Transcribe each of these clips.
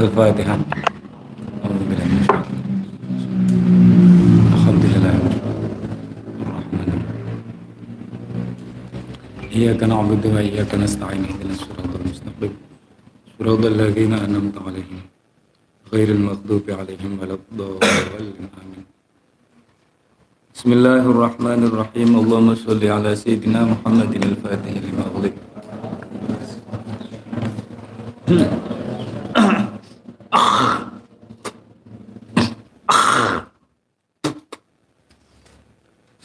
Al-Fatihah. Alhamdulillah. Alhamdulillah. Ar-Rahman. إياك نعبد وإياك نستعين اهدنا الصراط المستقيم صراط الذين أنعمت عليهم غير المغضوب عليهم ولا الضالين آمين بسم الله الرحمن الرحيم اللهم صل على سيدنا محمد الفاتح لما أغلق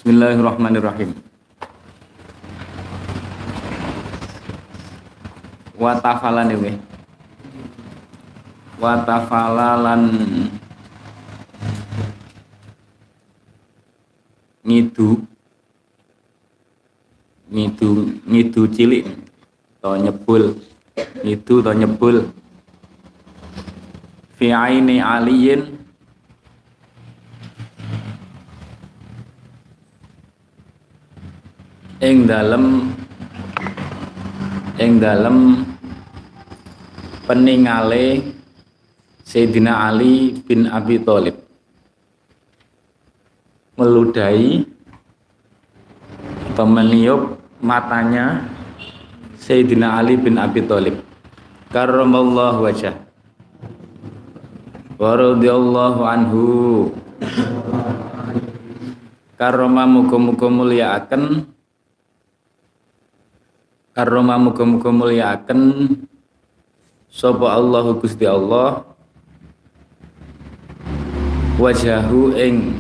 Bismillahirrahmanirrahim. Watafala nih weh. Watafala lan ngidu. Ngidu ngidu cilik. To nyebul. Ngidu to nyebul. Fi aini aliyin ing dalem ing dalem peningale Sayyidina Ali bin Abi Thalib. Meludahi pemeniup matanya Sayyidina Ali bin Abi Thalib. Karramallahu wajah. Wa radhiyallahu anhu. Karrama muga-muga karrama muga-muga mulyaaken sapa Allahu Gusti Allah wajahu ing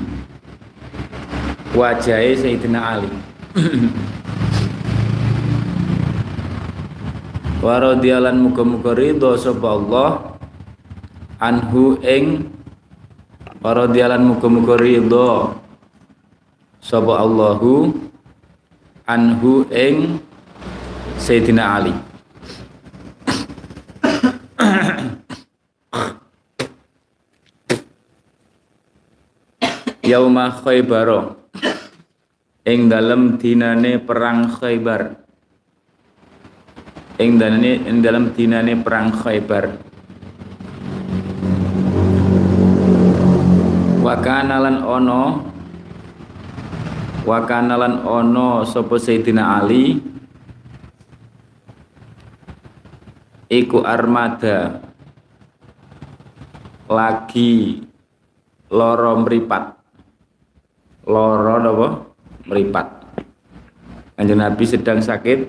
wajahe Sayyidina Ali. Wa radhiyallahu muga-muga ridho sapa Allah anhu ing wa radhiyallahu muga-muga ridho sapa Allahu anhu ing Sayyidina Ali. Yauma Khaybar. Ing dalem dinane perang Khaybar. Ing dalene ing dalem dinane perang Khaybar. Wa kana lan ono wa kana lan ono sapa Sayyidina Ali iku armada. Lagi loro mripat. Loro napa meripat Kanjeng Nabi sedang sakit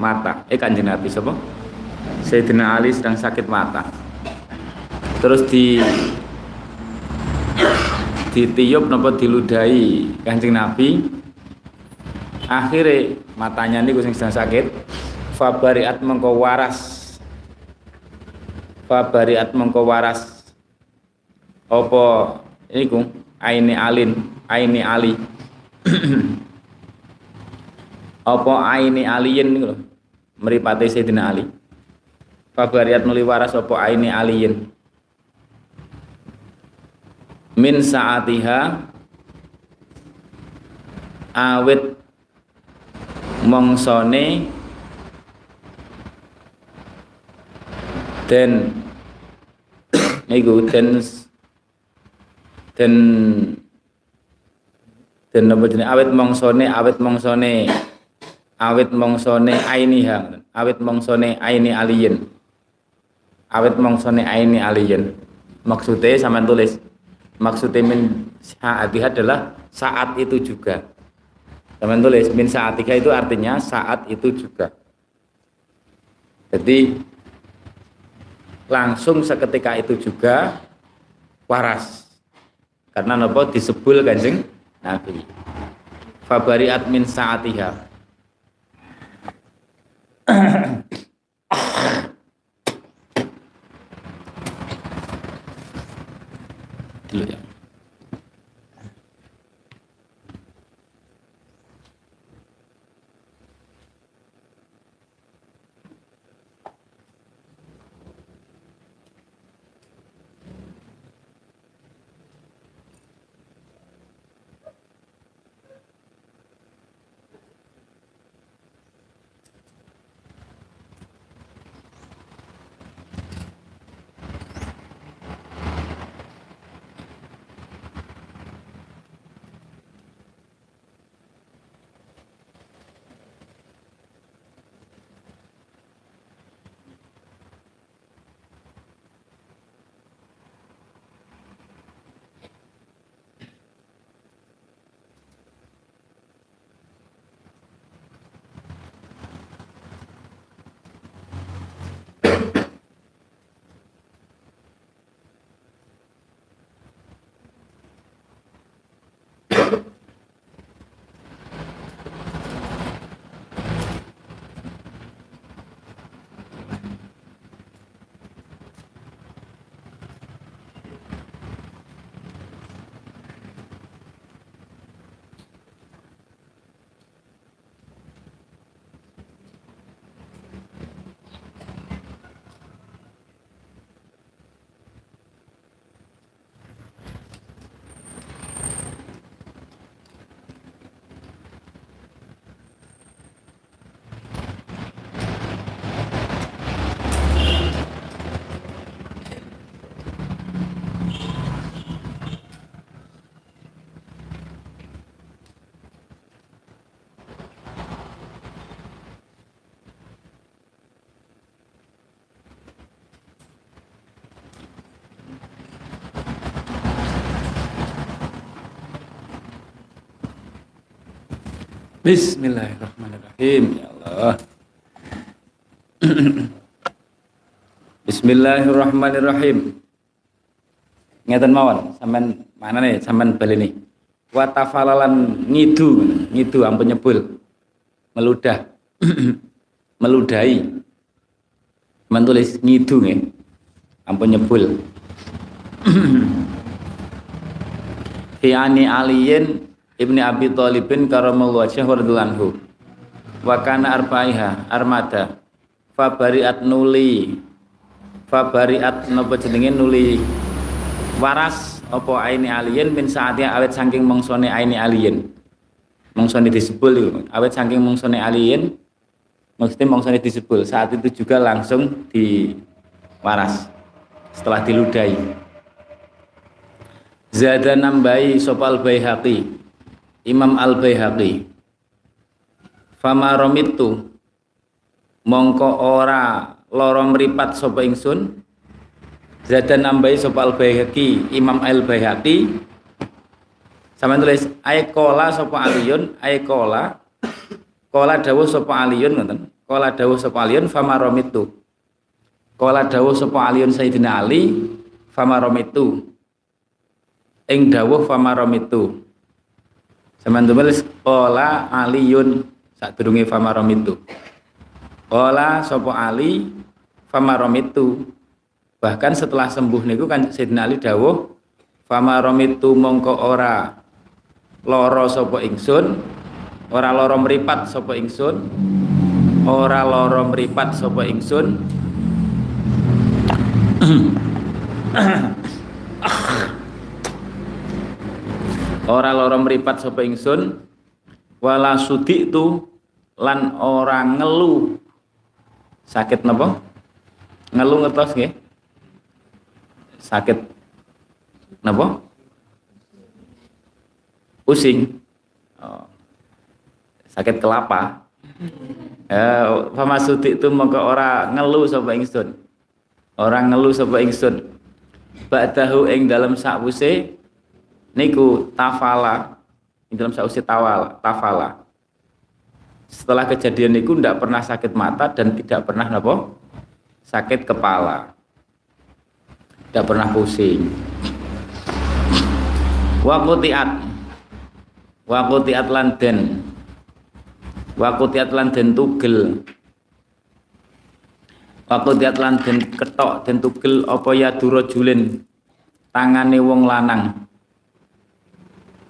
mata. Eh Kanjeng Nabi sapa? Sayyidina Ali sedang sakit mata. Terus di ditiup napa diludahi Kanjeng Nabi. Akhirnya matanya niku sing sedang sakit. Fabariat mengko waras fabariat mengko waras? Apa niku aini alin aini ali. Apa aini aliyin niku lho? Mripate Sayyidina Ali. Fabariat nuli waras apa aini aliyin? Min saatiha awit mongsone den niku den den den apa jenenge? Awit mongsone awit mongsone awit mongsone ainiha awit mongsone aini aliyin awit mongsone aini aliyin maksudnya sama tulis. Maksudnya min saatiha adalah saat itu juga. Sama tulis min saatiha itu artinya saat itu juga. Jadi langsung seketika itu juga waras. Karena nopo disebul kanjeng Nabi. Fabari admin saatiha Bismillahirrahmanirrahim. Ya Allah. Bismillahirrahmanirrahim. Ngeten mawon, sampean mana nih? Sampean ini. Wa tafalalan ngidu, ngidu ampun nyebul. Meludah. Meludahi. Mentulis ngidu nggih. Ampun nyebul. Fi'ani aliyin Ibni Abi Thalibin karamallahu wajhahu radhiyallahu wa kana arbaiha armada. Fabariat nuli. Fabariat napa jenenge nuli. Waras apa aini alien min saatnya awet saking mongsone aini alien. Mongsone disebul itu. Awet saking mongsone alien maksudnya mongsone disebul. Saat itu juga langsung di waras setelah diludahi Zada nambahi sopal bayhaqi Imam Al Baihaqi Fama romitu mongko ora loro mripat sapa ingsun. Zada nambahi sapa Al Baihaqi Imam Al Baihaqi sama tulis aikola sapa aliyun aikola kola. Dawuh sapa aliyun ngoten. Kola dawuh sapa aliyun fama romitu kola dawuh sapa aliyun Sayyidina Ali fama romitu ing dawuh fama romitu Zaman tulis saat durungi famarom itu. Ola Sopo Ali famarom itu. Bahkan setelah sembuh niku kan Sayyidina Ali dawuh famarom itu mongko ora loro sopo ingsun ora loro meripat sopo ingsun ora loro meripat sopo ingsun ora loro mripat sapa ingsun wala sudi itu lan ora ngelu. Sakit napa? Ngelu ngertos nggih. Sakit napa? Pusing. Oh. sakit kelapa. Eh sudi itu mongko ora ngelu sapa ingsun. Ora ngelu sapa ingsun. Ba'dahu ing dalam sakwuse niku tafala. Di dalam sausi tawal tafala. Setelah kejadian niku tidak pernah sakit mata dan tidak pernah nopo sakit kepala. Tidak pernah pusing. Wakutiat wakutiat landen wakutiat landen tugel. Wakutiat landen ketok dan tugel apa ya julin tangane wong lanang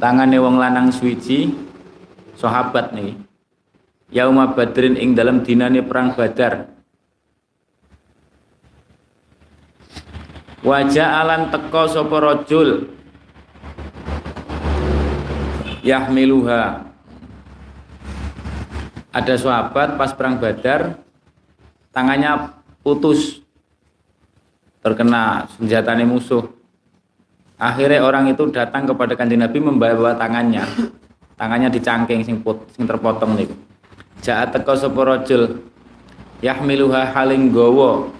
tangane wong lanang suwiji sahabat nih. Yauma badrin ing dalam dinane perang badar. Wajah alan teko sapa rajul? Yahmiluha. Ada sahabat pas perang badar tangannya putus. Terkena senjatanya musuh Akhirnya orang itu datang kepada kanjeng Nabi membawa tangannya. Tangannya dicangking sing, put, sing terpotong nih. Jaat teko sapa rajul yahmiluha haling gawa.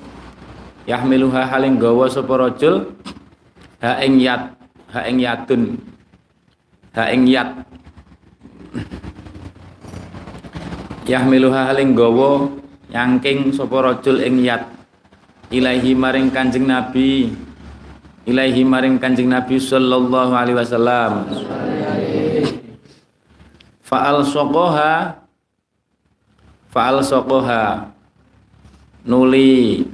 Yahmiluha haling gawa sapa rajul ha ing yat, ha ing yatun. Ha ing yat. Yahmiluha haling gawa yangking sapa rajul ing yat. Ilahi maring Kanjeng Nabi ilaihi maring Kanjeng Nabi sallallahu alaihi wasallam. Fa'al sokoha Fa'al sokoha. Nuli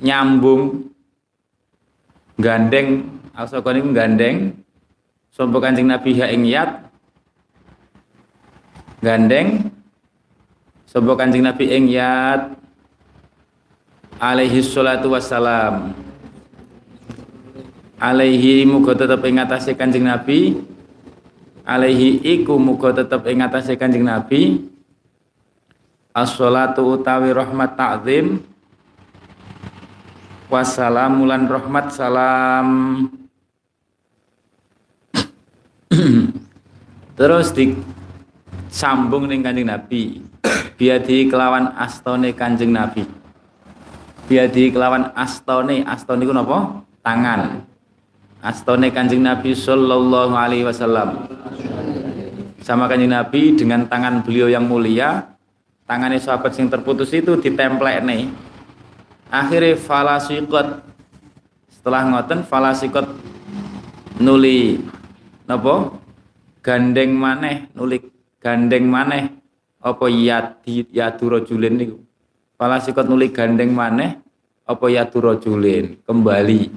Nyambung Gandeng. Al sokoha ini gandeng. Sopo kancing Nabi ha yat? Gandeng. Sopo kancing Nabi ing yat? Alaihi salatu wassalam Alaihi muga tetep ing atase Kanjeng Nabi. Alaihi iku muga tetep ing atase Kanjeng Nabi. As-shalatu utawi rahmat ta'zim. Wassalamu lan rahmat salam. Terus di sambung ning Kanjeng Nabi. Biadi kelawan astone Kanjeng Nabi. Biadi kelawan astone. Astone iku napa? Tangan astone Kanjeng Nabi sallallahu alaihi wasallam. Sama kanjeng Nabi dengan tangan beliau yang mulia tangannya sahabat yang terputus itu ditemplek nih akhirnya falasikot setelah ngoten falasikot nuli nopo gandeng maneh nuli gandeng maneh. Apa yadi yadu rojulin niku? Falasikot nuli gandeng maneh apa yadu rojulin? Kembali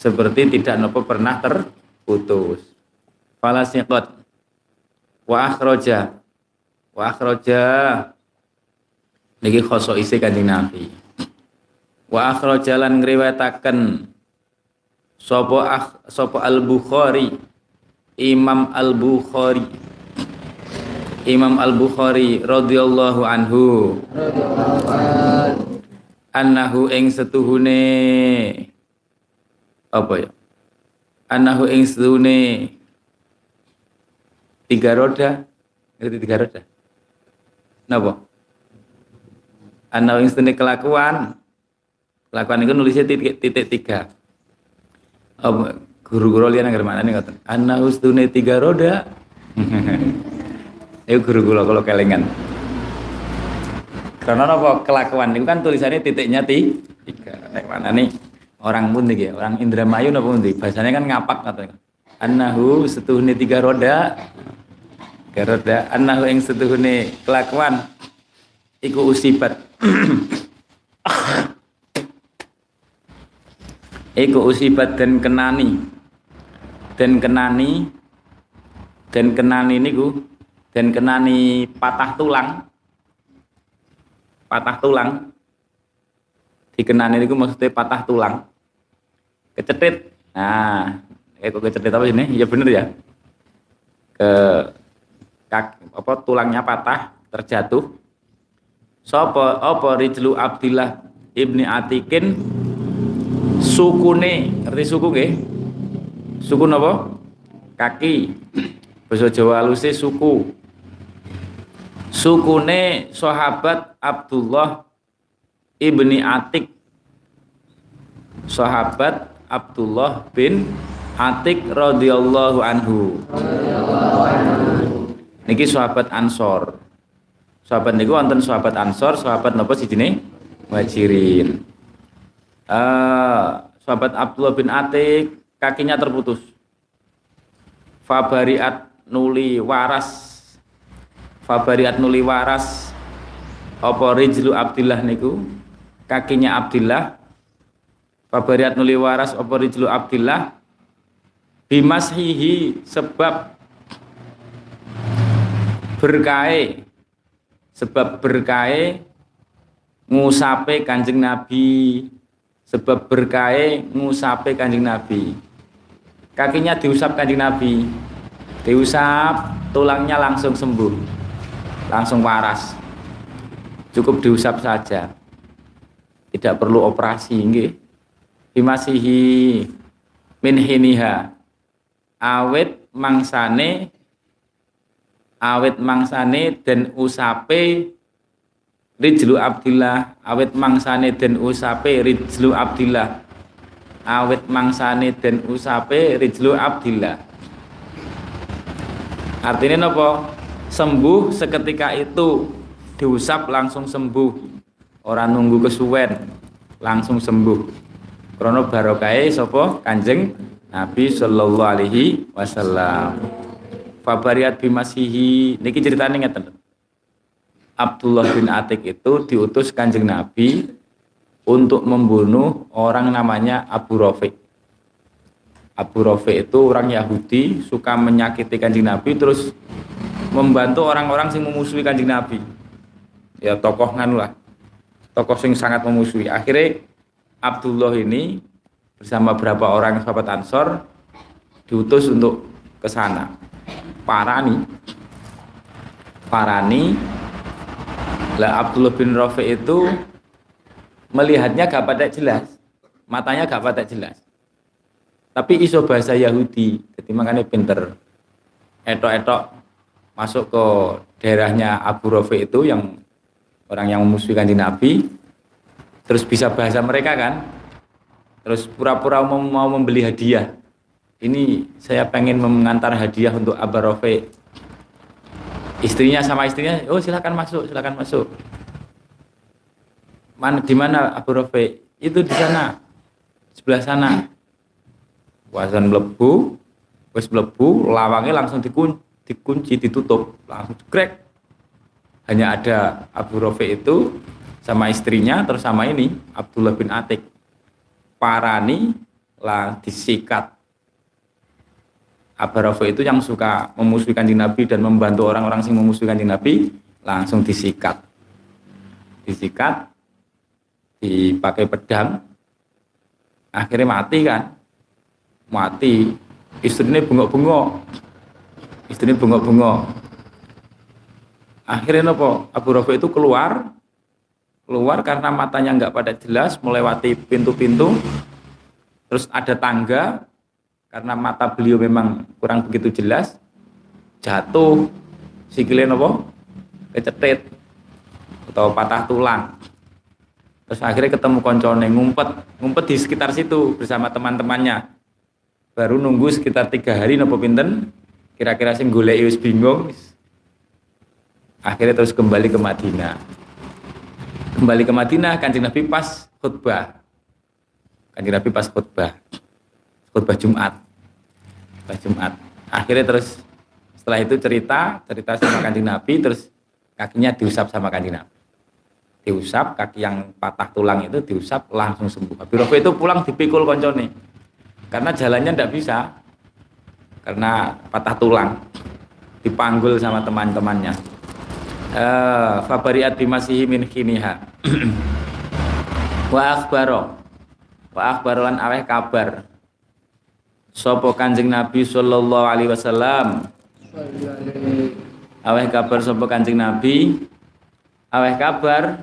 seperti tidak nopo pernah terputus. Falasikot wa akhraja. Wa akhraja. Niki khoso isi kanjeng Nabi. Wa akhraja lan ngriwayataken sapa ah, sapa Al Bukhari Imam Al Bukhari Imam Al Bukhari radhiyallahu anhu. Annahu ing setuhune apa ya? Annahu ing setuhune tiga roda. Ngerti tiga roda? Napa? Ana wing kelakuan. Kelakuan itu nulisnya titik, titik tiga. Oh, guru-guru lian agar mana nih ngoten. Ana ustune tiga roda. Itu guru-guru kalau kelengan karena apa? Kelakuan itu kan tulisannya titiknya tiga. Nek mana nih orang pun nih orang Indramayu napa pun bahasanya kan ngapak katanya. Annahu setuhne tiga roda. Garoda anahu ing setuhune kelakuan. Iku usibat. Iku usibat dan kenani. Dan kenani. Dan kenani niku. Dan kenani patah tulang. Patah tulang. Dikenani niku maksudnya patah tulang kecetit nah eh kok kecetit apa ini? Ya bener ya. Ke kaki, apa tulangnya patah terjatuh. Sopo apa rijlu Abdillah ibni Atikin? Sukune ngerti suku nggih? Suku napa kaki. Basa Jawa haluse suku. Sukune sahabat Abdullah ibni Atik. Sahabat Abdullah bin Atik radhiyallahu anhu. Niki sahabat Ansor. Sahabat niku wonten sahabat Ansor sahabat napa sijine? Muhajirin. Uh, sahabat Abdullah bin Atik kakinya terputus. Fabariat nuli waras. Fabariat nuli waras. Apa rijlu Abdillah niku? Kakinya Abdillah Fabariat nuli waras apa rijlu Abdillah? Bimashihi sebab berkahe. Sebab berkahe ngusape Kanjeng Nabi. Sebab berkahe ngusape Kanjeng Nabi. Kakinya diusap Kanjeng Nabi. Diusap tulangnya langsung sembuh. Langsung waras. Cukup diusap saja. Tidak perlu operasi nggih bimasihi min hiniha. Awet mangsane awet mangsane dan usape Rijlu Abdillah. Awet mangsane dan usape Rijlu Abdillah. Awet mangsane dan usape Rijlu Abdillah. Artinya nopo? Sembuh seketika itu diusap langsung sembuh. Orang nunggu kesuwen langsung sembuh krono barokai sopo kanjeng Nabi Shallallahu Alaihi Wasallam fabariat bimasihi niki ceritanya ngeten Abdullah bin Atik itu diutus kanjeng Nabi untuk membunuh orang namanya Abu Rafiq. Abu Rafiq itu orang Yahudi suka menyakiti kanjeng Nabi terus membantu orang-orang yang memusuhi kanjeng Nabi. Ya tokoh nganu lah. Tokoh yang sangat memusuhi. Akhirnya Abdullah ini bersama beberapa orang sahabat Ansor diutus untuk ke sana. Parani Parani lah Abdullah bin Rafi itu melihatnya gak pada jelas, matanya gak pada jelas. Tapi iso bahasa Yahudi, jadi makanya pinter. Etok-etok masuk ke daerahnya Abu Rafi itu yang orang yang memusuhi kanji Nabi, terus bisa bahasa mereka kan, terus pura-pura mau, mau membeli hadiah. Ini saya pengen mengantar hadiah untuk Abu Rafi istrinya sama istrinya oh silakan masuk silakan masuk. Mana di mana Abu Rafi itu di sana sebelah sana. Wasan melebu wes melebu lawangnya langsung dikunci, dikunci ditutup langsung crack hanya ada Abu Rafi itu sama istrinya terus sama ini Abdullah bin Atik. Parani lah disikat. Abu itu yang suka memusuhi kanjeng Nabi dan membantu orang-orang yang memusuhi kanjeng Nabi langsung disikat. Disikat dipakai pedang akhirnya mati kan? Mati. Istrinya bengok-bengok. Istrinya bengok-bengok. Akhirnya nopo Abu Rafi itu keluar keluar karena matanya nggak pada jelas melewati pintu-pintu terus ada tangga karena mata beliau memang kurang begitu jelas jatuh sikilnya nopo kecetit atau patah tulang. Terus akhirnya ketemu koncone ngumpet ngumpet di sekitar situ bersama teman-temannya. Baru nunggu sekitar tiga hari nopo pinten kira-kira sing golek bingung akhirnya terus kembali ke Madinah kembali ke Madinah kanjeng Nabi pas khutbah. Kanjeng Nabi pas khutbah. Khutbah Jumat. Khutbah Jumat. Akhirnya terus setelah itu cerita cerita sama kanjeng Nabi terus kakinya diusap sama kanjeng Nabi. Diusap kaki yang patah tulang itu diusap langsung sembuh. Habib Rafi itu pulang dipikul koncone. Karena jalannya tidak bisa. Karena patah tulang. Dipanggul sama teman-temannya uh, fabariat bimasihi min khiniha wa akhbaro wa akhbarolan aweh kabar Sopo Kanjeng Nabi sallallahu alaihi wasallam. Aweh kabar sopo Kanjeng Nabi. Aweh kabar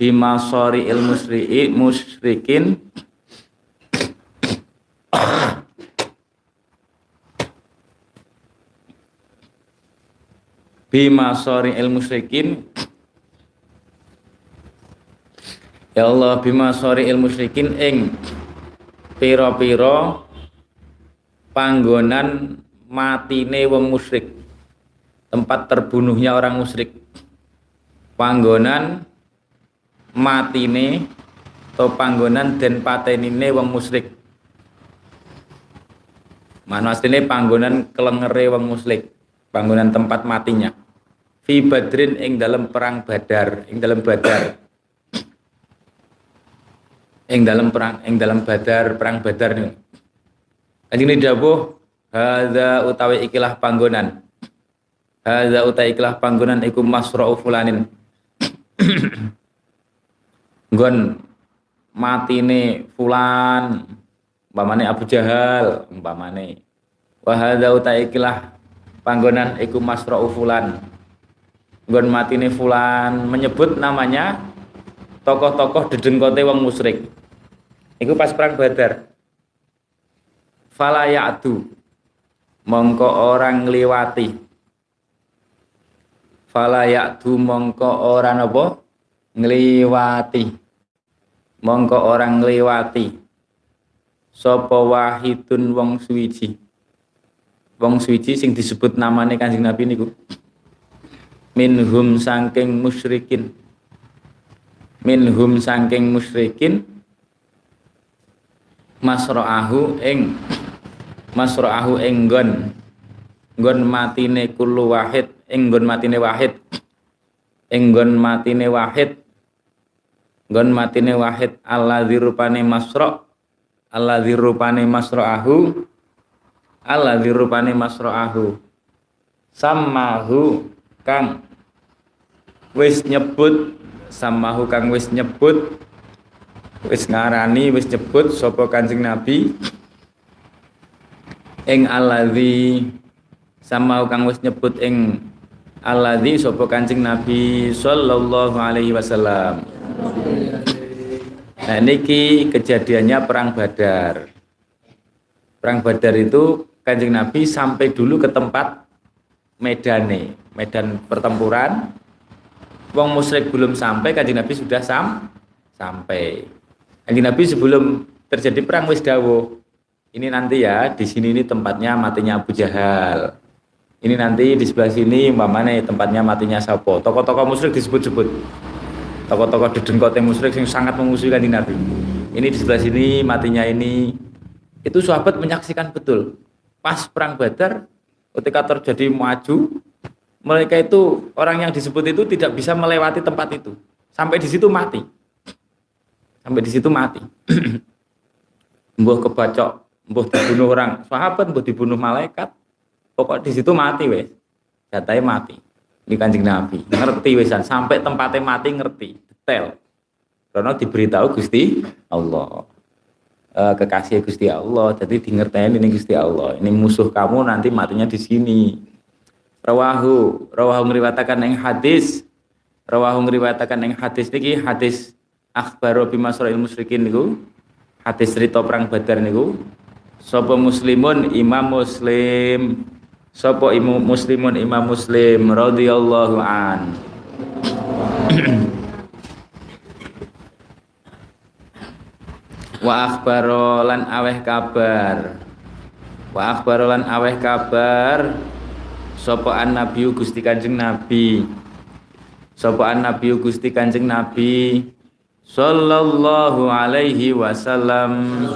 bima sori il musri'i musyrikin bima sori il musyrikin. Ya Allah bima sori il musyrikin ing piro-piro panggonan matine wong musyrik. Tempat terbunuhnya orang musyrik. Panggonan matine atau panggonan dan patenine wong musyrik. Mana aslinya panggonan kelengere wong musyrik panggonan tempat matinya fi badrin ing dalam perang badar ing dalam badar ing dalam perang ing dalam badar perang badar nih Kanjeng ini dawuh hadza utawi ikilah panggonan. Hadza utawi ikilah panggonan iku masra'u fulanin. Nggon matine fulan umpamane Abu Jahal umpamane. Wa hadza utawi ikilah panggonan iku masra'u fulan. Nggon matine fulan menyebut namanya tokoh-tokoh dedengkote wong musyrik. Iku pas perang Badar. Fala ya'du mongko orang ngliwati. Fala ya'du mongko ora napa? Ngliwati. Mongko orang ngliwati. Sapa wahidun wong suwiji? Wong suwiji sing disebut namane Kanjeng Nabi niku minhum sangking musyrikin. Minhum sangking musyrikin masra'ahu ing masra'ahu enggon nggon. Matine kullu wahid ing nggon matine wahid. Ing nggon matine wahid nggon matine wahid. Alladzi rupane masra alladzi rupane masra'ahu alladzi rupane masra'ahu samahu kang wis nyebut samahu kang wis nyebut wis ngarani wis nyebut sapa Kanjeng Nabi ing alladzi sama kang wis nyebut ing alladzi sapa Kanjeng Nabi sallallahu alaihi wasallam Nah niki kejadiannya perang Badar. Perang Badar itu Kanjeng Nabi sampai dulu ke tempat medane, medan pertempuran. Wong musyrik belum sampai, Kanjeng Nabi sudah sam sampai. Kanjeng Nabi sebelum terjadi perang wis. Ini nanti ya, di sini ini tempatnya matinya Abu Jahal. Ini nanti di sebelah sini umpamanya tempatnya matinya Sapo. Tokoh-tokoh musyrik disebut-sebut tokoh-tokoh dedengkote musyrik yang sangat memusuhi kanjeng Nabi. Ini di sebelah sini matinya ini. Itu sahabat menyaksikan betul. Pas perang Badar ketika terjadi maju, mereka itu orang yang disebut itu tidak bisa melewati tempat itu. Sampai di situ mati. Sampai di situ mati. mbuh kebacok, mbuh dibunuh orang sahabat, mbuh dibunuh malaikat. Pokok di situ mati wes. Datanya mati ini kanjeng Nabi ngerti wesan sampai tempatnya mati ngerti detail karena diberitahu Gusti Allah e, kekasih Gusti Allah jadi di ngertiin ini Gusti Allah ini musuh kamu nanti matinya di sini rawahu rawahu ngriwatakan yang hadis. Rawahu ngriwatakan yang hadis niki hadis akhbaru bima ilmu musyrikin niku. Hadis cerita perang badar niku. Sapa muslimun imam muslim. Sopo imu muslimun imam muslim radhiyallahu an. Wa akhbaro lan aweh kabar. Wa akhbaro lan aweh kabar Sopo an nabi Gusti Kanjeng Nabi. Sopo an nabi Gusti Kanjeng Nabi. Sallallahu alaihi wasallam.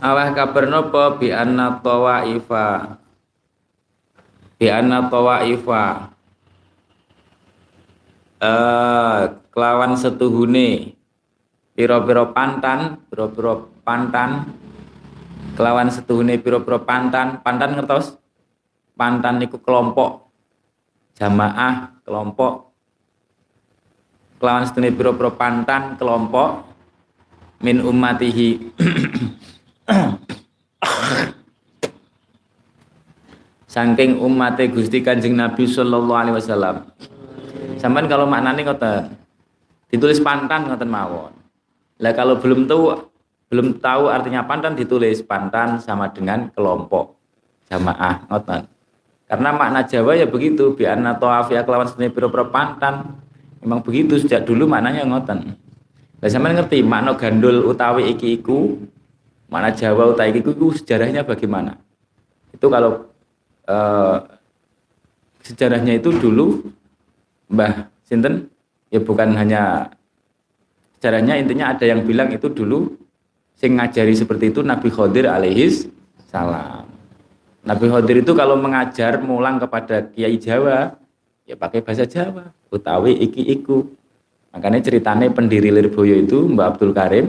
Awah kabar nopo? Bi anna tawaifa. Bi anna tawaifa. Eh kelawan setuhune. Piro-piro pantan piro-piro pantan kelawan setuhune piro-piro pantan. Pantan ngertos pantan niku kelompok jamaah kelompok. Kelawan setuhune piro-piro pantan kelompok. Min ummatihi. Saking umatnya Gusti Kanjeng Nabi Sallallahu Alaihi Wasallam. Sampai kalau maknanya ngoten, ditulis pantan ngoten mawon. Lah kalau belum tahu belum tahu artinya pantan ditulis pantan sama dengan kelompok jamaah ngoten. Karena makna Jawa ya begitu, bi anna ya kelawan seni pira pantan. Memang begitu sejak dulu maknanya ngoten. Lah sampean ngerti makna gandul utawi iki iku Mana Jawa utai itu sejarahnya bagaimana? Itu kalau eh, sejarahnya itu dulu Mbah Sinten ya bukan hanya sejarahnya intinya ada yang bilang itu dulu sing ngajari seperti itu Nabi Khadir alaihis salam. Nabi Khadir itu kalau mengajar mulang kepada Kiai Jawa ya pakai bahasa Jawa utawi iki iku makanya ceritanya pendiri Lirboyo itu Mbak Abdul Karim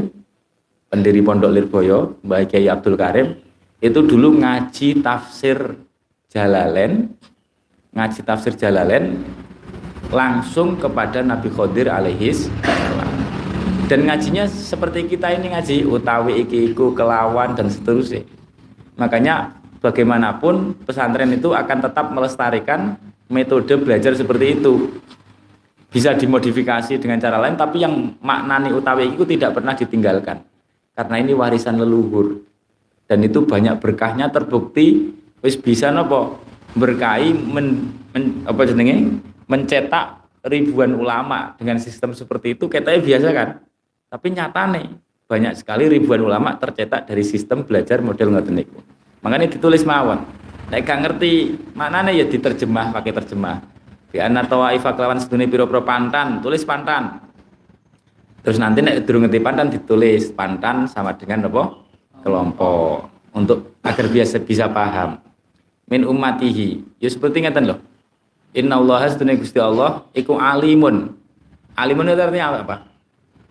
pendiri Pondok Lirboyo, Mbak Kiai Abdul Karim, itu dulu ngaji tafsir Jalalain, ngaji tafsir Jalalain langsung kepada Nabi Khadir alaihis dan ngajinya seperti kita ini ngaji utawi iki iku kelawan dan seterusnya. Makanya bagaimanapun pesantren itu akan tetap melestarikan metode belajar seperti itu. Bisa dimodifikasi dengan cara lain tapi yang maknani utawi itu tidak pernah ditinggalkan. Karena ini warisan leluhur. Dan itu banyak berkahnya terbukti wis bisa nopo berkahi men, men, apa jenenge? Mencetak ribuan ulama dengan sistem seperti itu katanya biasa kan tapi nyata nih banyak sekali ribuan ulama tercetak dari sistem belajar model ngoten niku. Makanya ditulis mawon. Nek gak ngerti mana nih ya diterjemah pakai terjemah. Di anak tawaifa kelawan sedune piro-piro pantan tulis pantan. Terus nanti nek durung ngerti pantan ditulis pantan sama dengan apa? Kelompok. Untuk agar biasa bisa paham. Min ummatihi. Ya seperti ngeten loh inna Allah sedune Gusti Allah iku alimun. Alimun itu artinya apa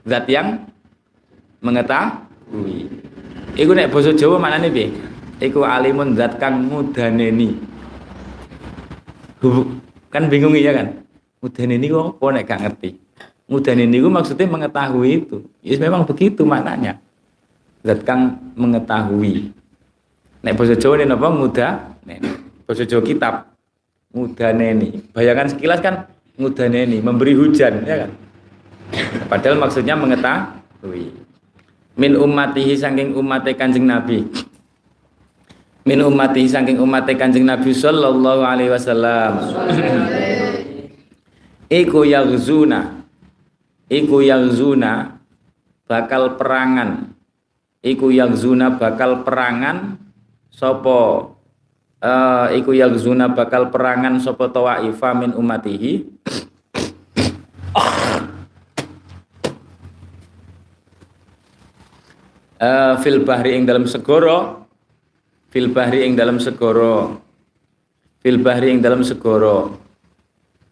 zat yang mengetahui. Iku nek basa Jawa maknane piye? Iku alimun zat kang mudaneni. Kan bingung ya kan? Mudaneni kok apa nek gak ngerti? Mudaneni itu maksudnya mengetahui itu. Ya memang begitu maknanya. Zat kang mengetahui. Nek basa Jawa ini apa muda nek basa Jawa kitab. Muda neni bayangkan sekilas kan muda neni memberi hujan ya kan padahal maksudnya mengetahui. Min ummatihi saking umatnya kanjeng Nabi. Min ummatihi saking umatnya kanjeng Nabi sallallahu alaihi wasallam. Iku yaghzuna iku yaghzuna bakal perangan. Iku yaghzuna bakal perangan sopo uh, iku yaghzuna bakal perangan sopo tawaifa min umatihi uh, fil bahri ing dalam segoro fil bahri ing dalam segoro fil bahri ing dalam segoro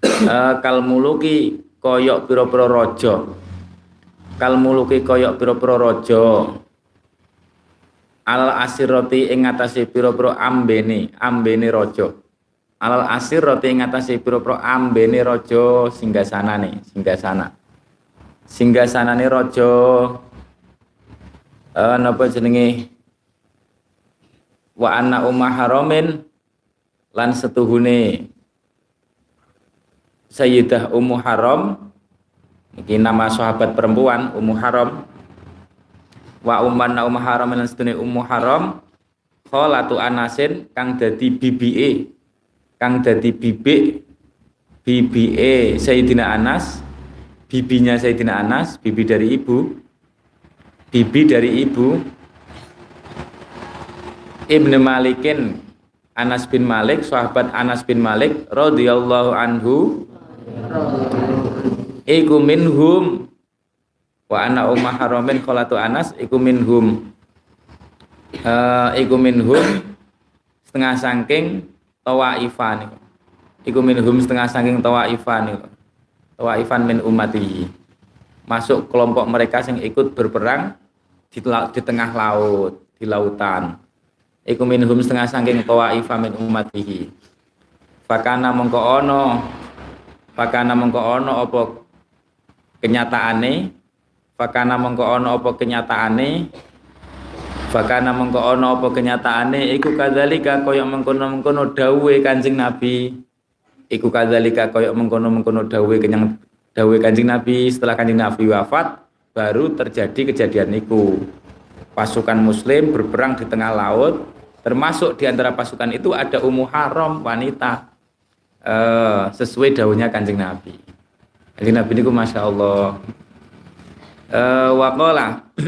uh, kal muluki koyok piro-piro rojo kal muluki koyok piro-piro rojo alal asiroti ing ngatasi piro-piro ambene ambene rojo alal asiroti ing ngatasi piro-piro ambene rojo singgasana nih singgasana. Singgasana nih rojo uh, napa jenenge? Wa anna ummah haramin lan setuhune Sayyidah Ummu Haram. Iki nama sahabat perempuan Ummu Haram. Wa ummanna Ummu Haram lan setuhune Ummu Haram. Kholatu Anasin kang dadi bibike kang dadi bibik bibike Sayyidina Anas. Bibinya Sayyidina Anas bibi dari ibu bibi dari ibu Ibnu Malikin Anas bin Malik sahabat Anas bin Malik radhiyallahu anhu iku minhum wa ana ummah haramin kholatu Anas iku minhum uh, iku minhum setengah sangking tawaifan iku minhum setengah sangking tawaifan tawaifan min ummati masuk kelompok mereka yang ikut berperang di, di tengah laut di lautan. Iku minhum setengah sangking tawaifa min ummatihi. Fakana mongko ono fakana mongko ono apa kenyataane? Fakana mongko ono apa kenyataane? Fakana mongko ono apa kenyataane? Iku kadzalika kaya mengkono-mengkono dawuhe Kanjeng Nabi. Iku kadzalika kaya mengkono-mengkono dawuhe kenyang dawuhe Kanjeng Nabi setelah Kanjeng Nabi wafat baru terjadi kejadian itu pasukan muslim berperang di tengah laut termasuk di antara pasukan itu ada Ummu Haram wanita uh, sesuai daunnya kanjeng Nabi. Kanjeng Nabi ini masya Allah. Uh, wakola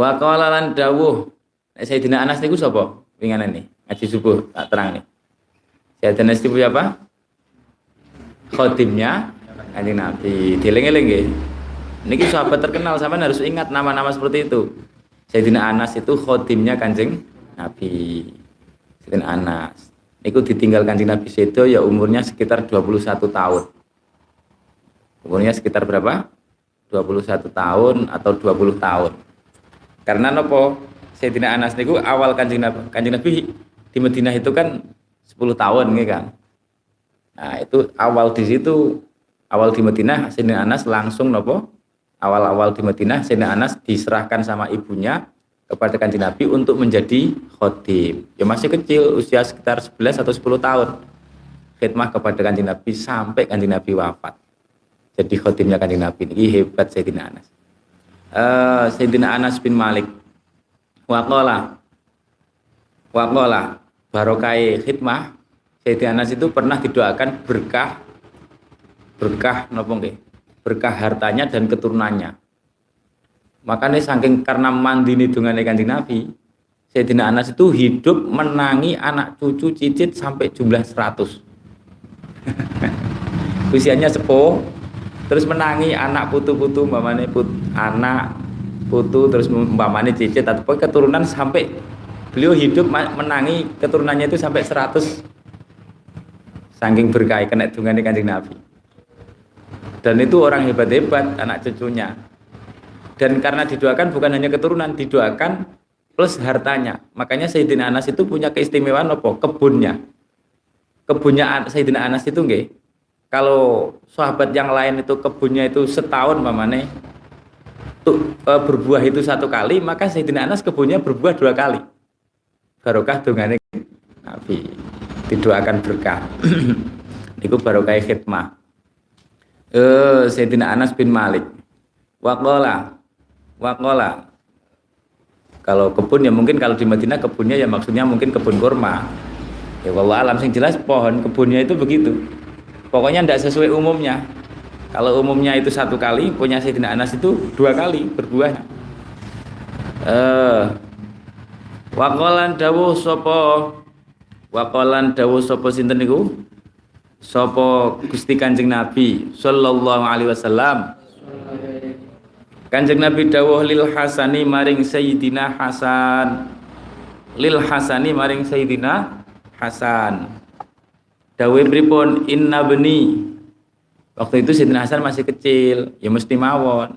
wakola lan dawuh. Sayyidina Anas niku sapa? Wingan ini ngaji subuh tak terang nih. Sayyidina Anas itu apa? Khotimnya kanjeng Nabi. Dieling-eling nggih. Niki sahabat terkenal sama harus ingat nama-nama seperti itu. Sayyidina Anas itu khotimnya kanjeng Nabi. Sayyidina Anas. Niku ditinggal kanjeng Nabi Sedo ya umurnya sekitar 21 tahun. Umurnya sekitar berapa? 21 tahun atau 20 tahun. Karena nopo Sayyidina Anas niku awal kanjeng Nabi, kanjeng Nabi di Madinah itu kan 10 tahun nih kan. Nah, itu awal di situ awal di Madinah Sayyidina Anas langsung nopo awal-awal di Madinah Sayyidina Anas diserahkan sama ibunya kepada kanjeng Nabi untuk menjadi khotim. Ya masih kecil, usia sekitar 11 atau 10 tahun. Khidmah kepada kanjeng Nabi sampai kanjeng Nabi wafat. Jadi khotimnya kanjeng Nabi ini hebat Sayyidina Anas. Uh, Sayyidina Anas bin Malik. Waqala. Waqala. Barokai khidmah. Sayyidina Anas itu pernah didoakan berkah berkah nopo berkah hartanya dan keturunannya. Makanya saking karena mandi dengan kanjeng Nabi, Sayyidina Anas itu hidup menangi anak cucu cicit sampai jumlah 100. Usianya sepuh, terus menangi anak putu-putu, mbamane put, anak putu terus mbamane cicit atau keturunan sampai beliau hidup menangi keturunannya itu sampai 100 saking berkah kena dungane kanjeng Nabi. Dan itu orang hebat-hebat anak cucunya. Dan karena didoakan bukan hanya keturunan didoakan plus hartanya. Makanya Sayyidina Anas itu punya keistimewaan apa? Kebunnya. Kebunnya Sayyidina Anas itu nggih kalau sahabat yang lain itu kebunnya itu setahun mamane tuh e, berbuah itu satu kali maka Sayyidina Anas kebunnya berbuah dua kali. Barokah dungane Nabi didoakan berkah. Itu barokah khidmah. Eh Sayyidina Anas bin Malik. Waqala waqala kalau kebun ya mungkin kalau di Madinah kebunnya ya maksudnya mungkin kebun kurma. Ya kalau alam sing jelas pohon kebunnya itu begitu. Pokoknya tidak sesuai umumnya. Kalau umumnya itu satu kali punya Sayyidina Anas itu dua kali berbuah. Eh waqalan dawuh sapa waqalan dawuh sapa sinten niku? Sapa Gusti Kanjeng Nabi sallallahu alaihi wasallam. Kanjeng Nabi dawuh lil Hasani maring Sayyidina Hasan. Lil Hasani maring Sayyidina Hasan. Dawuh pripun? Inna beni waktu itu Sayyidina Hasan masih kecil ya mesti mawon.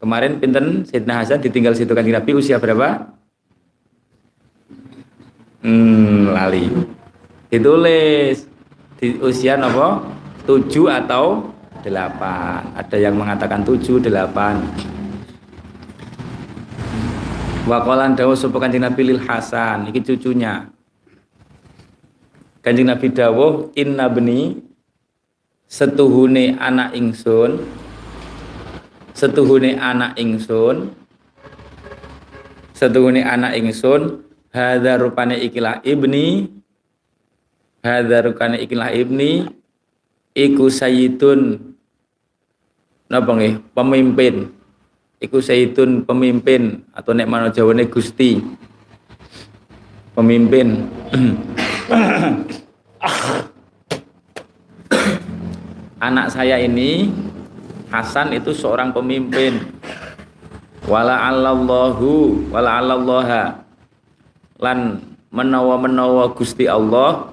Kemarin pinten Sayyidina Hasan ditinggal situ Kanjeng Nabi usia berapa? Hmm lali ditulis. Di usia nopo? 7 atau 8 ada yang mengatakan 7 8 Wakolan dawu sapa Kanjeng Nabi lil Hasan. Iki cucunya. Kanjeng Nabi dawuh inna beni setuhune anak ingsun. Setuhune anak ingsun. Setuhune anak ingsun. Hadza rupane ikilah ibni hadarukane ikilah ibni iku sayyidun. Napa nggih? Pemimpin. Iku sayyidun pemimpin atau nek mana jawane Gusti. Pemimpin. Anak saya ini Hasan itu seorang pemimpin. Wala allahu wala allaha. Lan menawa menawa Gusti Allah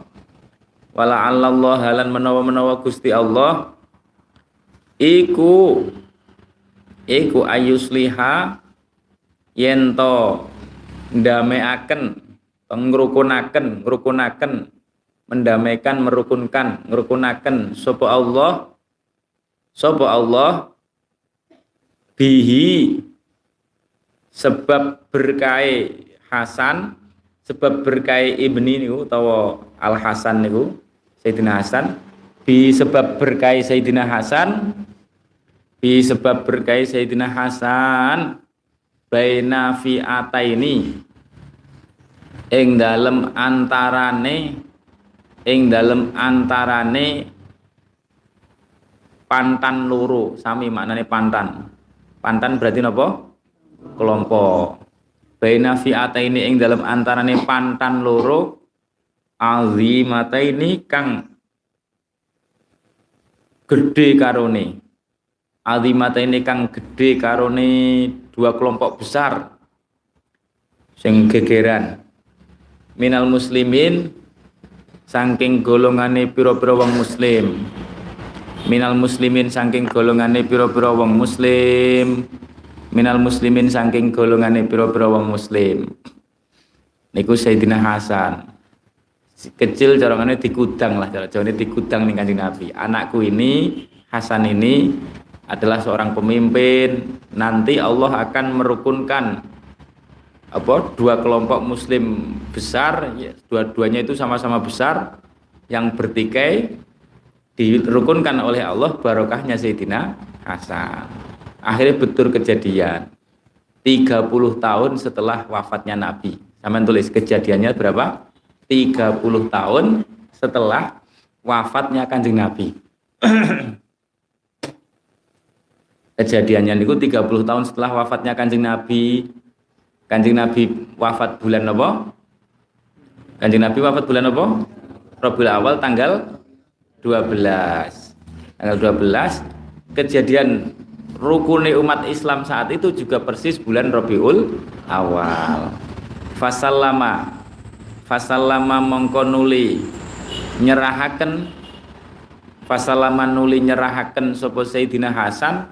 wala Allah halan menawa-menawa Gusti Allah. Iku iku ayusliha yento ndameaken ngrukunaken ngrukunaken mendamaikan merukunkan ngrukunaken sapa Allah sapa Allah bihi sebab berkai Hasan sebab berkai ibni niku utawa Al Hasan niku Sayyidina Hasan. Bi sebab berkai Sayyidina Hasan bi sebab berkai Sayyidina Hasan baina fi ataini. Ing dalem antarane ing dalem antarane pantan loro. Sami maknane pantan. Pantan berarti napa? Kelompok. Baina fi ataini ing dalem antarane pantan loro azimata ini kang gede karone. Azimata ini kang gede karone dua kelompok besar sing gegeran. Minal muslimin saking golongane pira-pira wong muslim. Minal muslimin saking golongane pira-pira wong muslim. Minal muslimin saking golongane pira-pira wong muslim. Niku Sayyidina Hasan kecil corongannya digudang lah cara ini digudang nih kanjeng Nabi. Anakku ini Hasan ini adalah seorang pemimpin. Nanti Allah akan merukunkan apa dua kelompok muslim besar ya, dua-duanya itu sama-sama besar yang bertikai dirukunkan oleh Allah barokahnya Sayyidina Hasan. Akhirnya betul kejadian. 30 tahun setelah wafatnya Nabi. Sama tulis kejadiannya berapa 30 tahun setelah wafatnya Kanjeng Nabi. Kejadiannya itu 30 tahun setelah wafatnya Kanjeng Nabi. Kanjeng Nabi wafat bulan apa? Kanjeng Nabi wafat bulan apa? Rabiul Awal tanggal 12. Tanggal 12 kejadian rukuni umat Islam saat itu juga persis bulan Rabiul Awal. Fasallama fasallama mongko nuli nyerahaken. Fasallama nuli nyerahaken sapa Sayyidina Hasan.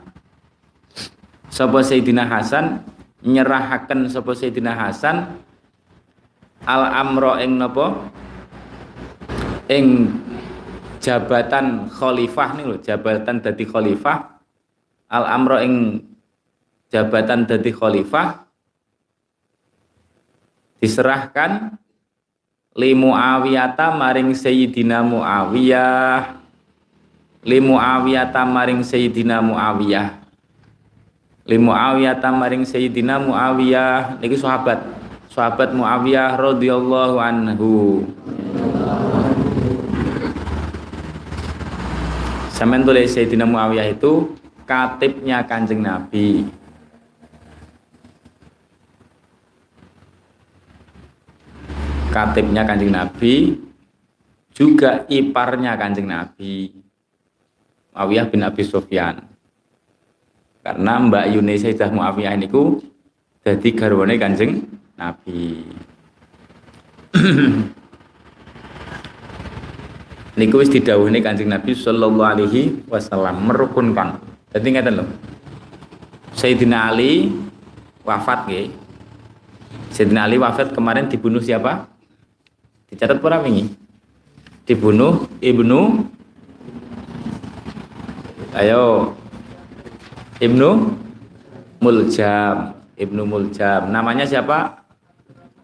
Sapa Sayyidina Hasan nyerahaken sapa Sayyidina Hasan. Al amro ing napa? Ing jabatan khalifah nih lho jabatan dadi khalifah. Al amro ing jabatan dadi khalifah. Diserahkan li Muawiyata maring Sayyidina Muawiyah. Li Muawiyata maring Sayyidina Muawiyah. Li Muawiyata maring Sayyidina Muawiyah. Niki sahabat sahabat Muawiyah radhiyallahu anhu. Sampai tulis Sayyidina Muawiyah itu katibnya Kanjeng Nabi katibnya kanjeng Nabi juga iparnya kanjeng Nabi Muawiyah bin Abi Sufyan karena Mbak Yuni Sayyidah Muawiyah ini ku jadi garwane kanjeng Nabi niku wis didhawuhi Kanjeng Nabi sallallahu alaihi wasallam merukunkan. Dadi ngeten lho. Sayyidina Ali wafat nggih. Sayyidina Ali wafat kemarin dibunuh siapa? Dicatat pura wingi. Dibunuh Ibnu Ayo. Ibnu Muljam. Ibnu Muljam. Namanya siapa?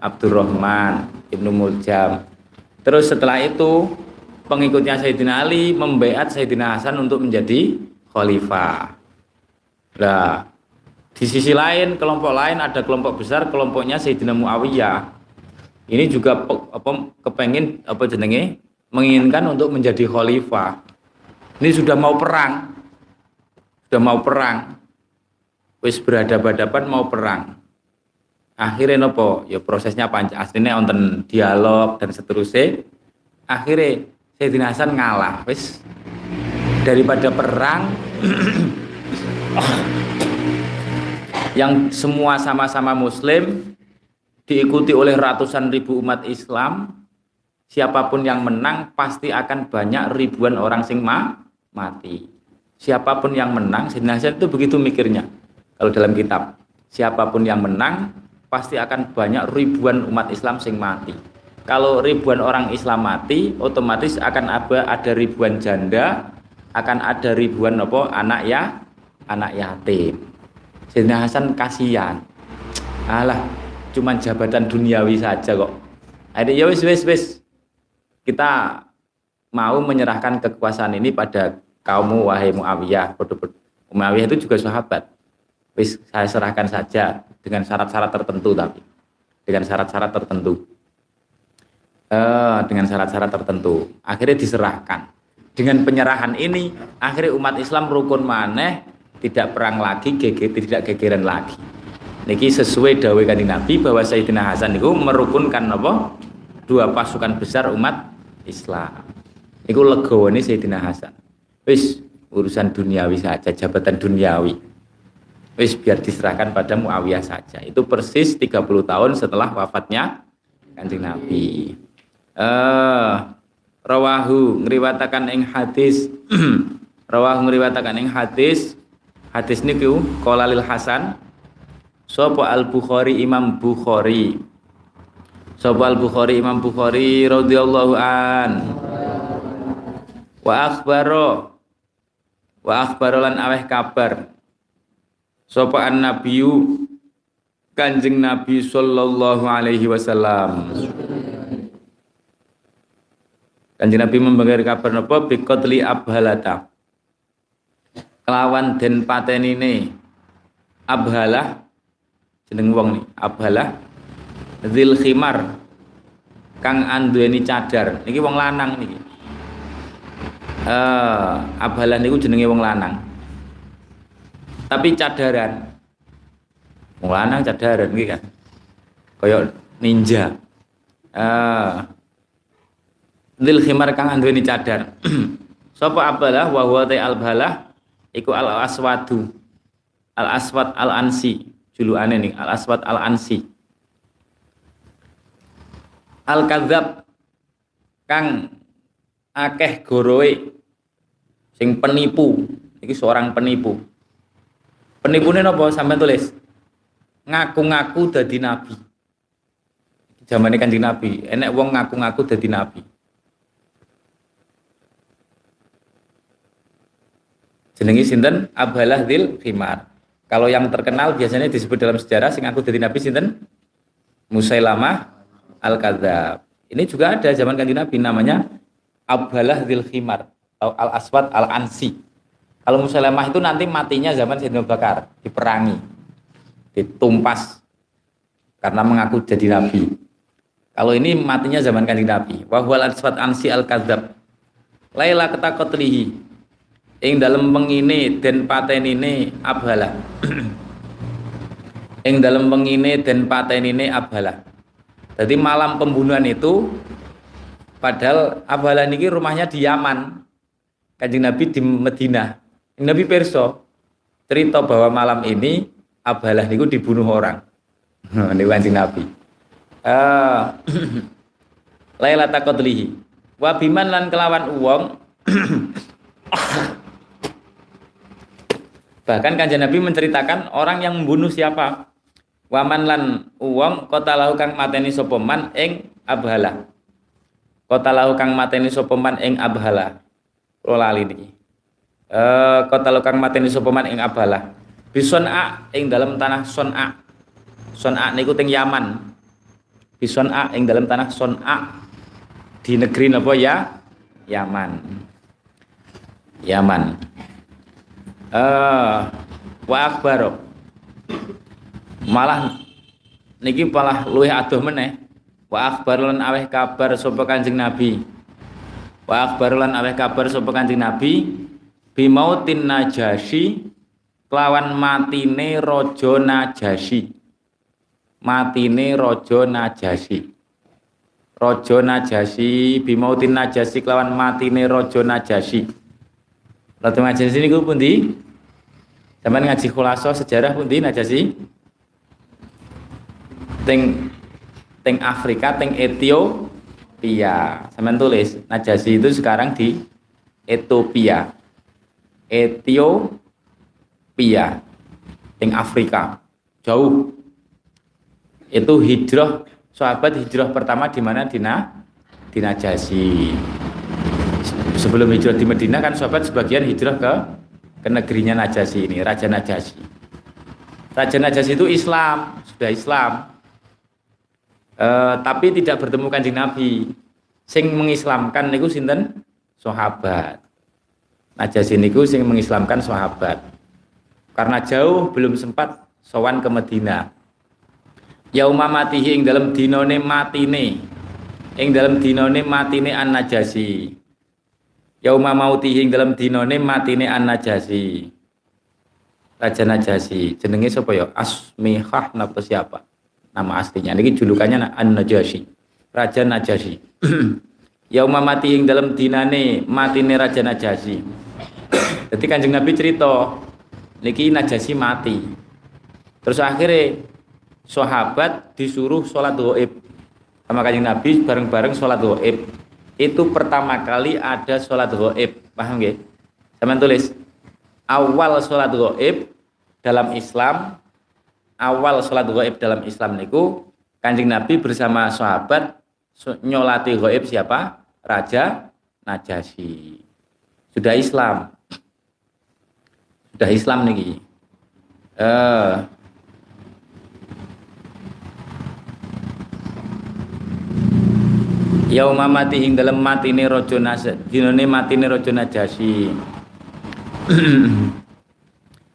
Abdurrahman Ibnu Muljam. Terus setelah itu pengikutnya Sayyidina Ali membaiat Sayyidina Hasan untuk menjadi khalifah. Nah, di sisi lain kelompok lain ada kelompok besar kelompoknya Sayyidina Muawiyah ini juga apa kepengin apa jenenge menginginkan untuk menjadi khalifah. Ini sudah mau perang. Sudah mau perang. Wis berhadapan-hadapan mau perang. Akhirnya nopo, ya prosesnya panjang. Aslinya onten dialog dan seterusnya. Akhirnya Sayyidina Hasan ngalah. Wis daripada perang yang semua sama-sama muslim diikuti oleh ratusan ribu umat Islam, siapa pun yang menang pasti akan banyak ribuan orang sing ma mati. Siapa pun yang menang, Sayyidina Hasan itu begitu mikirnya. Kalau dalam kitab, siapa pun yang menang pasti akan banyak ribuan umat Islam sing mati. Kalau ribuan orang Islam mati, otomatis akan ada, ada ribuan janda, akan ada ribuan apa anak ya, anak yatim. Sayyidina Hasan kasihan. Alah, cuman jabatan duniawi saja kok. Ada ya wis wis wis. Kita mau menyerahkan kekuasaan ini pada kaummu wahai Muawiyah. Muawiyah itu juga sahabat. Wis saya serahkan saja dengan syarat-syarat tertentu tapi dengan syarat-syarat tertentu. Uh, dengan syarat-syarat tertentu. Akhirnya diserahkan. Dengan penyerahan ini, akhirnya umat Islam rukun maneh, tidak perang lagi, gege, tidak gegeran lagi niki sesuai dawai kanjeng Nabi bahwa Sayyidina Hasan itu merukunkan apa? Dua pasukan besar umat Islam. Niku legawane Sayyidina Hasan. Wis urusan duniawi saja jabatan duniawi. Wis biar diserahkan pada Muawiyah saja. Itu persis 30 tahun setelah wafatnya kanjeng Nabi. Eh rawahu ngriwatakan ing hadis. Rawahu ngriwatakan ing hadis. Hadis niku qala lil Hasan Sopo Al Bukhari Imam Bukhari. Sopo Al Bukhari Imam Bukhari radhiyallahu an. Wa akhbaro wa akhbaro lan aweh kabar. Sopo an nabiyu Kanjeng Nabi sallallahu alaihi wasallam. Kanjeng Nabi membagi kabar napa biqatli abhalata. Kelawan den patenine abhalah jeneng wong nih abhalah zil khimar kang anduweni cadar. Niki wong lanang niki. Uh, abhalah niku jenenge wong lanang. Tapi cadaran. Wong lanang cadaran niki kan. Kaya ninja. Uh, zil khimar kang anduweni cadar. Sapa abhalah wa huwa al balah iku al aswadu al aswad al ansi juluane nih Al Aswad Al Ansi. al kadzab kang akeh goroe sing penipu. Iki seorang penipu. Penipune napa? Sampean tulis. Ngaku-ngaku dadi nabi. Zamane kanjeng nabi. Enek wong ngaku-ngaku dadi nabi. Jenengi sinten? Abhalah Dzil Khimar kalau yang terkenal biasanya disebut dalam sejarah sing ngaku dadi nabi sinten? Musailamah Al-Kadzab. Ini juga ada zaman kanjeng nabi namanya Abhalah Dzil Khimar atau Al Aswad Al Ansi kalau Musailamah itu nanti matinya zaman Sayyidina Bakar diperangi ditumpas karena mengaku jadi nabi. Kalau ini matinya zaman kanjeng nabi. Wahwal aswad ansi al kadzab laila ketakotlihi ing dalam pengine den patenine abhala. Ing dalam pengine den patenine abhala. Jadi malam pembunuhan itu padahal abhala niki rumahnya di Yaman kanjeng Nabi di Medina. Nabi Perso cerita bahwa malam ini abhalah niku dibunuh orang. Ini kanjeng Nabi. Uh, Laila takotlihi wabiman lan kelawan uwong Bahkan kanjeng Nabi menceritakan orang yang membunuh siapa. Waman lan uwong kota lahu kang mateni sopoman ing abhala. Kota lahu kang mateni sopoman ing abhala. Kula lali niki. Eh kota lahu kang mateni sopoman ing abhala. Bison a ing dalam tanah son a. Son a niku teng Yaman. Bison a ing dalam tanah son a. Di negeri napa ya? Yaman. Yaman uh, wa malah niki malah luwih adoh meneh. Wa akbar lan aweh kabar sapa Kanjeng Nabi. Wa akbar lan aweh kabar sapa Kanjeng Nabi. Bimautin najasyi kelawan matine raja najasyi matine raja najasyi raja najasyi bimautin najasyi kelawan matine raja najasyi Ratu Najasi niku pundi? Zaman ngaji khulaso sejarah pundi Najasi? Teng teng Afrika, teng Ethiopia. Sampeyan tulis, Najasi itu sekarang di Ethiopia. Ethiopia. Teng Afrika. Jauh. Itu hijrah sahabat hijrah pertama di mana di di Najasi sebelum hijrah di Medina kan sahabat sebagian hijrah ke ke negerinya Najasi ini, Raja Najasi. Raja Najasi itu Islam, sudah Islam. E, tapi tidak bertemu kanjeng Nabi. Sing mengislamkan niku sinten? Sahabat. Najasi niku sing mengislamkan sahabat. Karena jauh belum sempat sowan ke Medina. Yauma matihi ing dalam dinone matine. Ing dalam dinone matine an Najasi yauma mautihi dalam dinone matine an najasi raja najasi. Jenenge sapa ya? Asmihah napa siapa? Nama aslinya. Ini julukannya an najasi raja najasi. Yauma mati ing dalam dinane matine raja najasi. Jadi kanjeng nabi cerita niki najasi mati. Terus akhirnya sahabat disuruh sholat goib sama kanjeng nabi bareng-bareng sholat goib itu pertama kali ada sholat goib paham gak? Teman tulis awal sholat goib dalam Islam awal sholat goib dalam Islam niku kanjeng Nabi bersama sahabat nyolati goib siapa? Raja Najasyi sudah Islam sudah Islam niki eh yauma mati ing dalem matine raja nas dinane matine raja najasi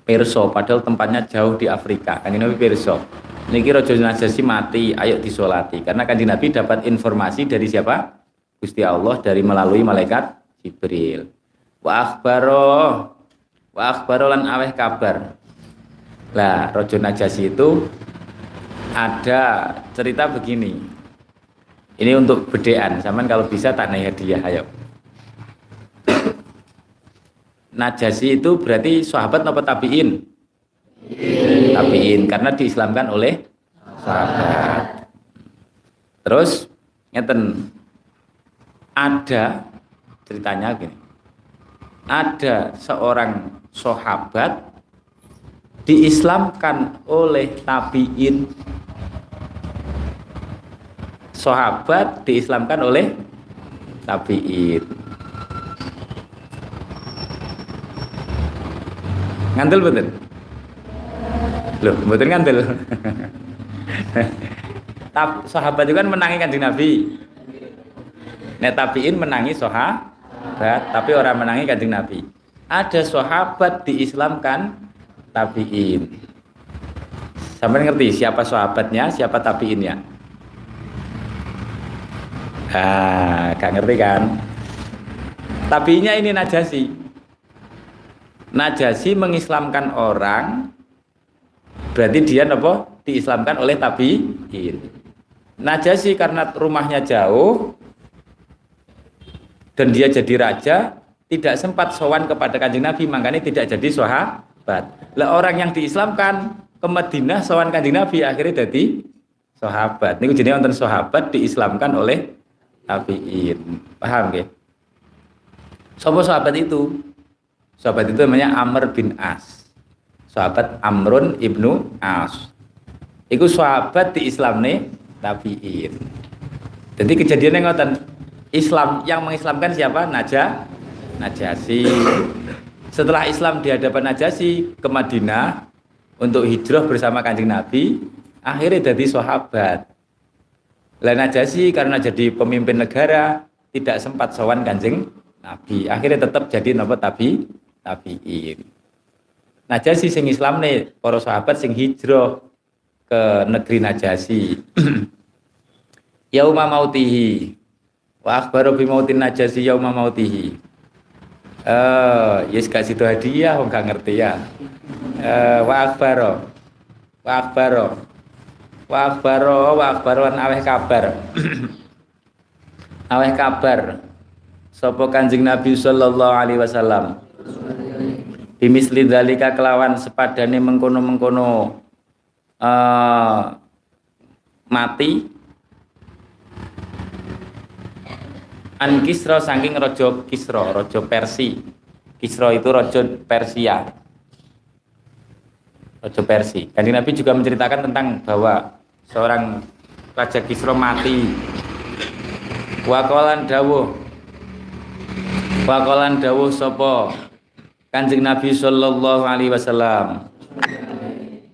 Perso padahal tempatnya jauh di Afrika. Kanjeng Nabi Perso niki raja najasi mati ayo disolati. Karena kanjeng Nabi dapat informasi dari siapa? Gusti Allah dari melalui malaikat Jibril. Wa akhbaro wa akhbaro lan aweh kabar. Lah rojo najasi itu ada cerita begini ini untuk bedean, zaman kalau bisa tak naik hadiah, ayo. Najasi itu berarti sahabat apa tabiin? Tabiin karena diislamkan oleh sahabat. Terus ngeten ada ceritanya gini ada seorang sahabat diislamkan oleh tabiin sahabat diislamkan oleh tabiin ngantel betul loh betul ngantel sahabat itu kan menangi kanjeng Nabi Nek tabiin menangi sahabat, tapi orang menangi kanjeng Nabi. Ada sahabat diislamkan tabiin. Sampai ngerti siapa sahabatnya, siapa tabiinnya? Ah, gak ngerti kan? Tabiinnya ini Najasi. Najasi mengislamkan orang berarti dia apa? Diislamkan oleh tabiin. Najasi karena rumahnya jauh, dan dia jadi raja tidak sempat sowan kepada kanjeng Nabi makanya tidak jadi sahabat lah orang yang diislamkan ke Madinah sowan kanjeng Nabi akhirnya jadi sahabat ini jadi wonten sahabat diislamkan oleh tabiin paham ya Sopo sahabat itu sahabat itu namanya Amr bin As sahabat Amrun ibnu As itu sahabat di Islam nih tabiin jadi kejadiannya ngoten Islam yang mengislamkan siapa? Naja Najasi. Setelah Islam di hadapan Najasi ke Madinah untuk hijrah bersama Kanjeng Nabi, akhirnya jadi sahabat. Lah Najasi karena jadi pemimpin negara tidak sempat sowan Kanjeng Nabi. Akhirnya tetap jadi nama tabi tabiin. Najasi sing Islam nih, para sahabat sing hijrah ke negeri Najasi. Yauma mautihi Wa akhbaru bi mautin najasi yauma mautihi. Eh, yes gak situ hadiah wong ngerti ya. Eh, wa akhbaru. Wa akhbaru. Wa akhbaru wa akhbaru an aweh kabar. aweh kabar. Sopo Kanjeng Nabi sallallahu alaihi wasallam. Bimisli dalika kelawan sepadane mengkono-mengkono uh, mati An Kisro saking rojo Kisro, rojo Persi. Kisro itu rojo Persia. Rojo Persi. Kanjeng Nabi juga menceritakan tentang bahwa seorang Raja Kisro mati. Wakolan dawuh. Wakolan dawuh sopo. Kanjeng Nabi Sallallahu Alaihi Wasallam.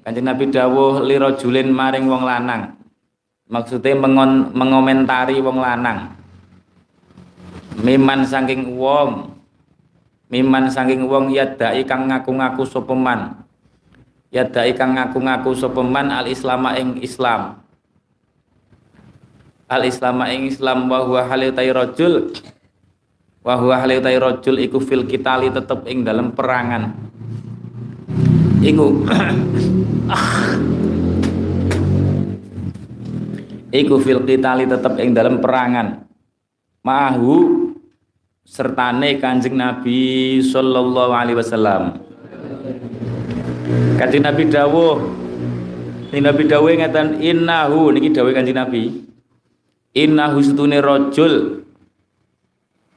Kanjeng Nabi dawuh lirojulin maring wong lanang. Maksudnya mengon, mengomentari wong lanang miman saking wong miman saking wong yadai kang ngaku-ngaku sapa man yadai kang ngaku-ngaku sapa man al islama ing islam. Al islama ing islam wa huwa halitai rajul. Wa huwa halitai rajul iku fil kitali tetep ing dalam perangan. Iku iku fil kitali tetep ing dalam perangan. Mahu sertane Kanjeng Nabi sallallahu alaihi wasallam. Kanjeng Nabi dawuh. Nabi dawuh ngeten innahu niki dawuh Kanjeng Nabi. Innahu setune rajul.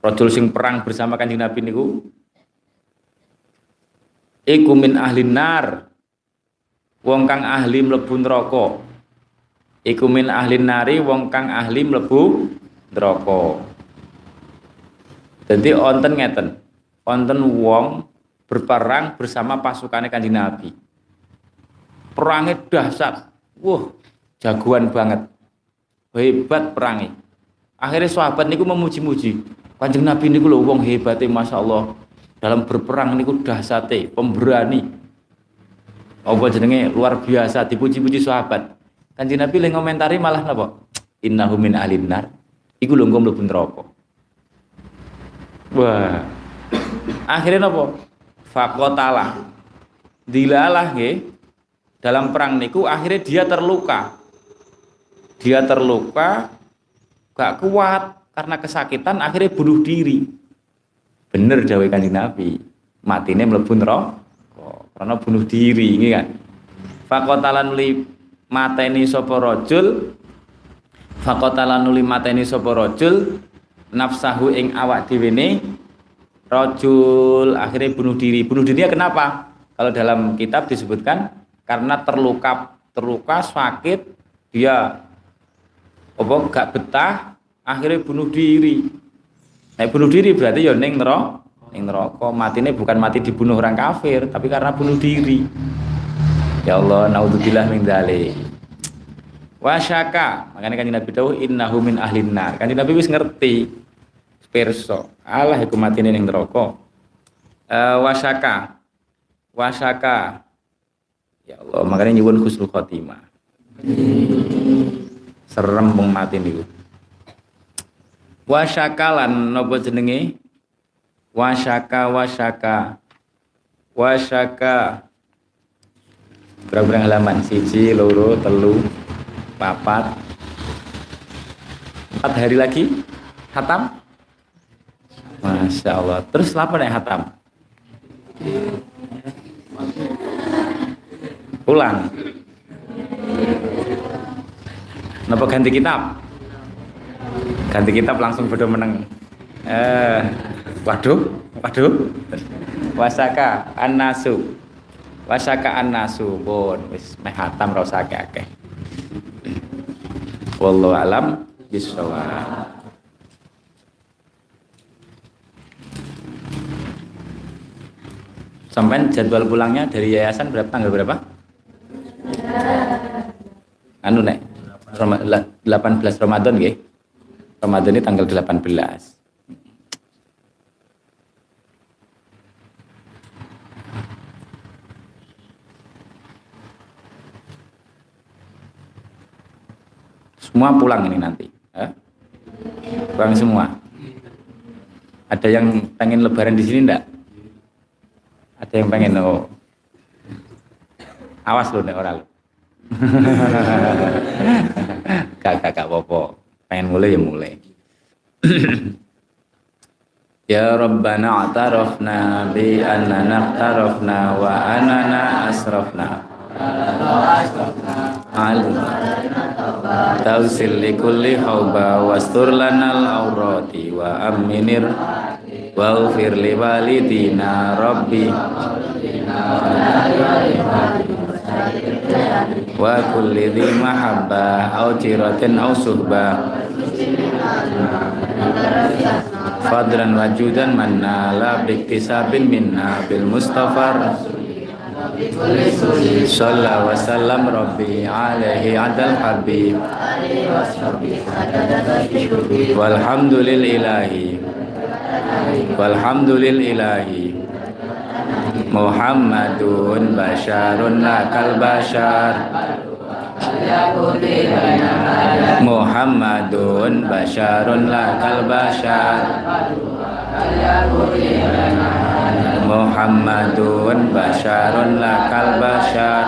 Rajul sing perang bersama Kanjeng Nabi niku. Iku min ahli nar. Wong kang ahli mlebu neraka. Iku min ahli nari wong kang ahli mlebu neraka. Jadi onten ngeten, onten wong berperang bersama pasukannya kanjeng Nabi. Perangnya dahsyat, wah jagoan banget, hebat perangnya. Akhirnya sahabat niku memuji-muji, kanjeng Nabi niku loh wong hebatnya masya Allah dalam berperang niku dahsyate, pemberani. Apa jenenge luar biasa dipuji-puji sahabat. Kanjeng Nabi le ngomentari malah napa? Innahu min ahlinnar. Iku lho mlebu neraka. Wah. Akhirnya nopo? Fakotala. Dilalah nggih. Dalam perang niku akhirnya dia terluka. Dia terluka gak kuat karena kesakitan akhirnya bunuh diri. Bener dawai Kanjeng Nabi. Matine mlebu neraka karena bunuh diri ini kan. Fakotalan li mateni sapa rajul faqatala nuli mateni sapa rajul nafsahu ing awak ne rajul akhirnya bunuh diri. Bunuh diri kenapa? Kalau dalam kitab disebutkan karena terluka terluka sakit dia apa gak betah akhirnya bunuh diri. Nah bunuh diri berarti ya ning neraka ning neraka. Matine bukan mati dibunuh orang kafir tapi karena bunuh diri. Ya Allah naudzubillah min dzalik. Wasyaka makanya kan Nabi tahu innahu min ahlin nar. Kan Nabi wis ngerti perso Allah iku matine ning neraka. Uh, wasyaka wasyaka ya Allah makanya nyuwun husnul khotimah. Serem wong mati niku. Wasyaka lan napa jenenge? Wasyaka wasyaka wasyaka berapa halaman siji loro telu papat. Empat hari lagi. Hatam Masya Allah terus lapar ya hatam pulang Napa ganti kitab? Ganti kitab langsung bodoh meneng. Eh, waduh, waduh. Wasaka an-nasu. Wasaka an-nasu. Bon, wis meh hatam ra usah. Wallahu alam bisawab. Sampai jadwal pulangnya dari yayasan berapa tanggal berapa? Anu nek 18 Ramadan nggih. Ramadan ini tanggal 18. Semua pulang ini nanti. Eh? Pulang semua. Ada yang pengen lebaran di sini enggak? Ada yang pengen oh. Awas lu nih orang lu. gak gak gak apa pengen mulai ya mulai Ya Rabbana atarafna bi annana tarafna wa anana asrafna Tausil li kulli hauba wastur lanal aurati wa aminir waghfir li walidina rabbi. Wa kulli dhi mahabba au jiratin au suhba. Fadran wajudan manna la biktisabin minna bil mustafa. Sallallahu wa sallam Rabbi alaihi adal habib. Walhamdulillahi Walhamdulillahi Muhammadun basyarun lakal basyar Muhammadun basyarun lakal basyar Muhammadun basyarun lakal basyar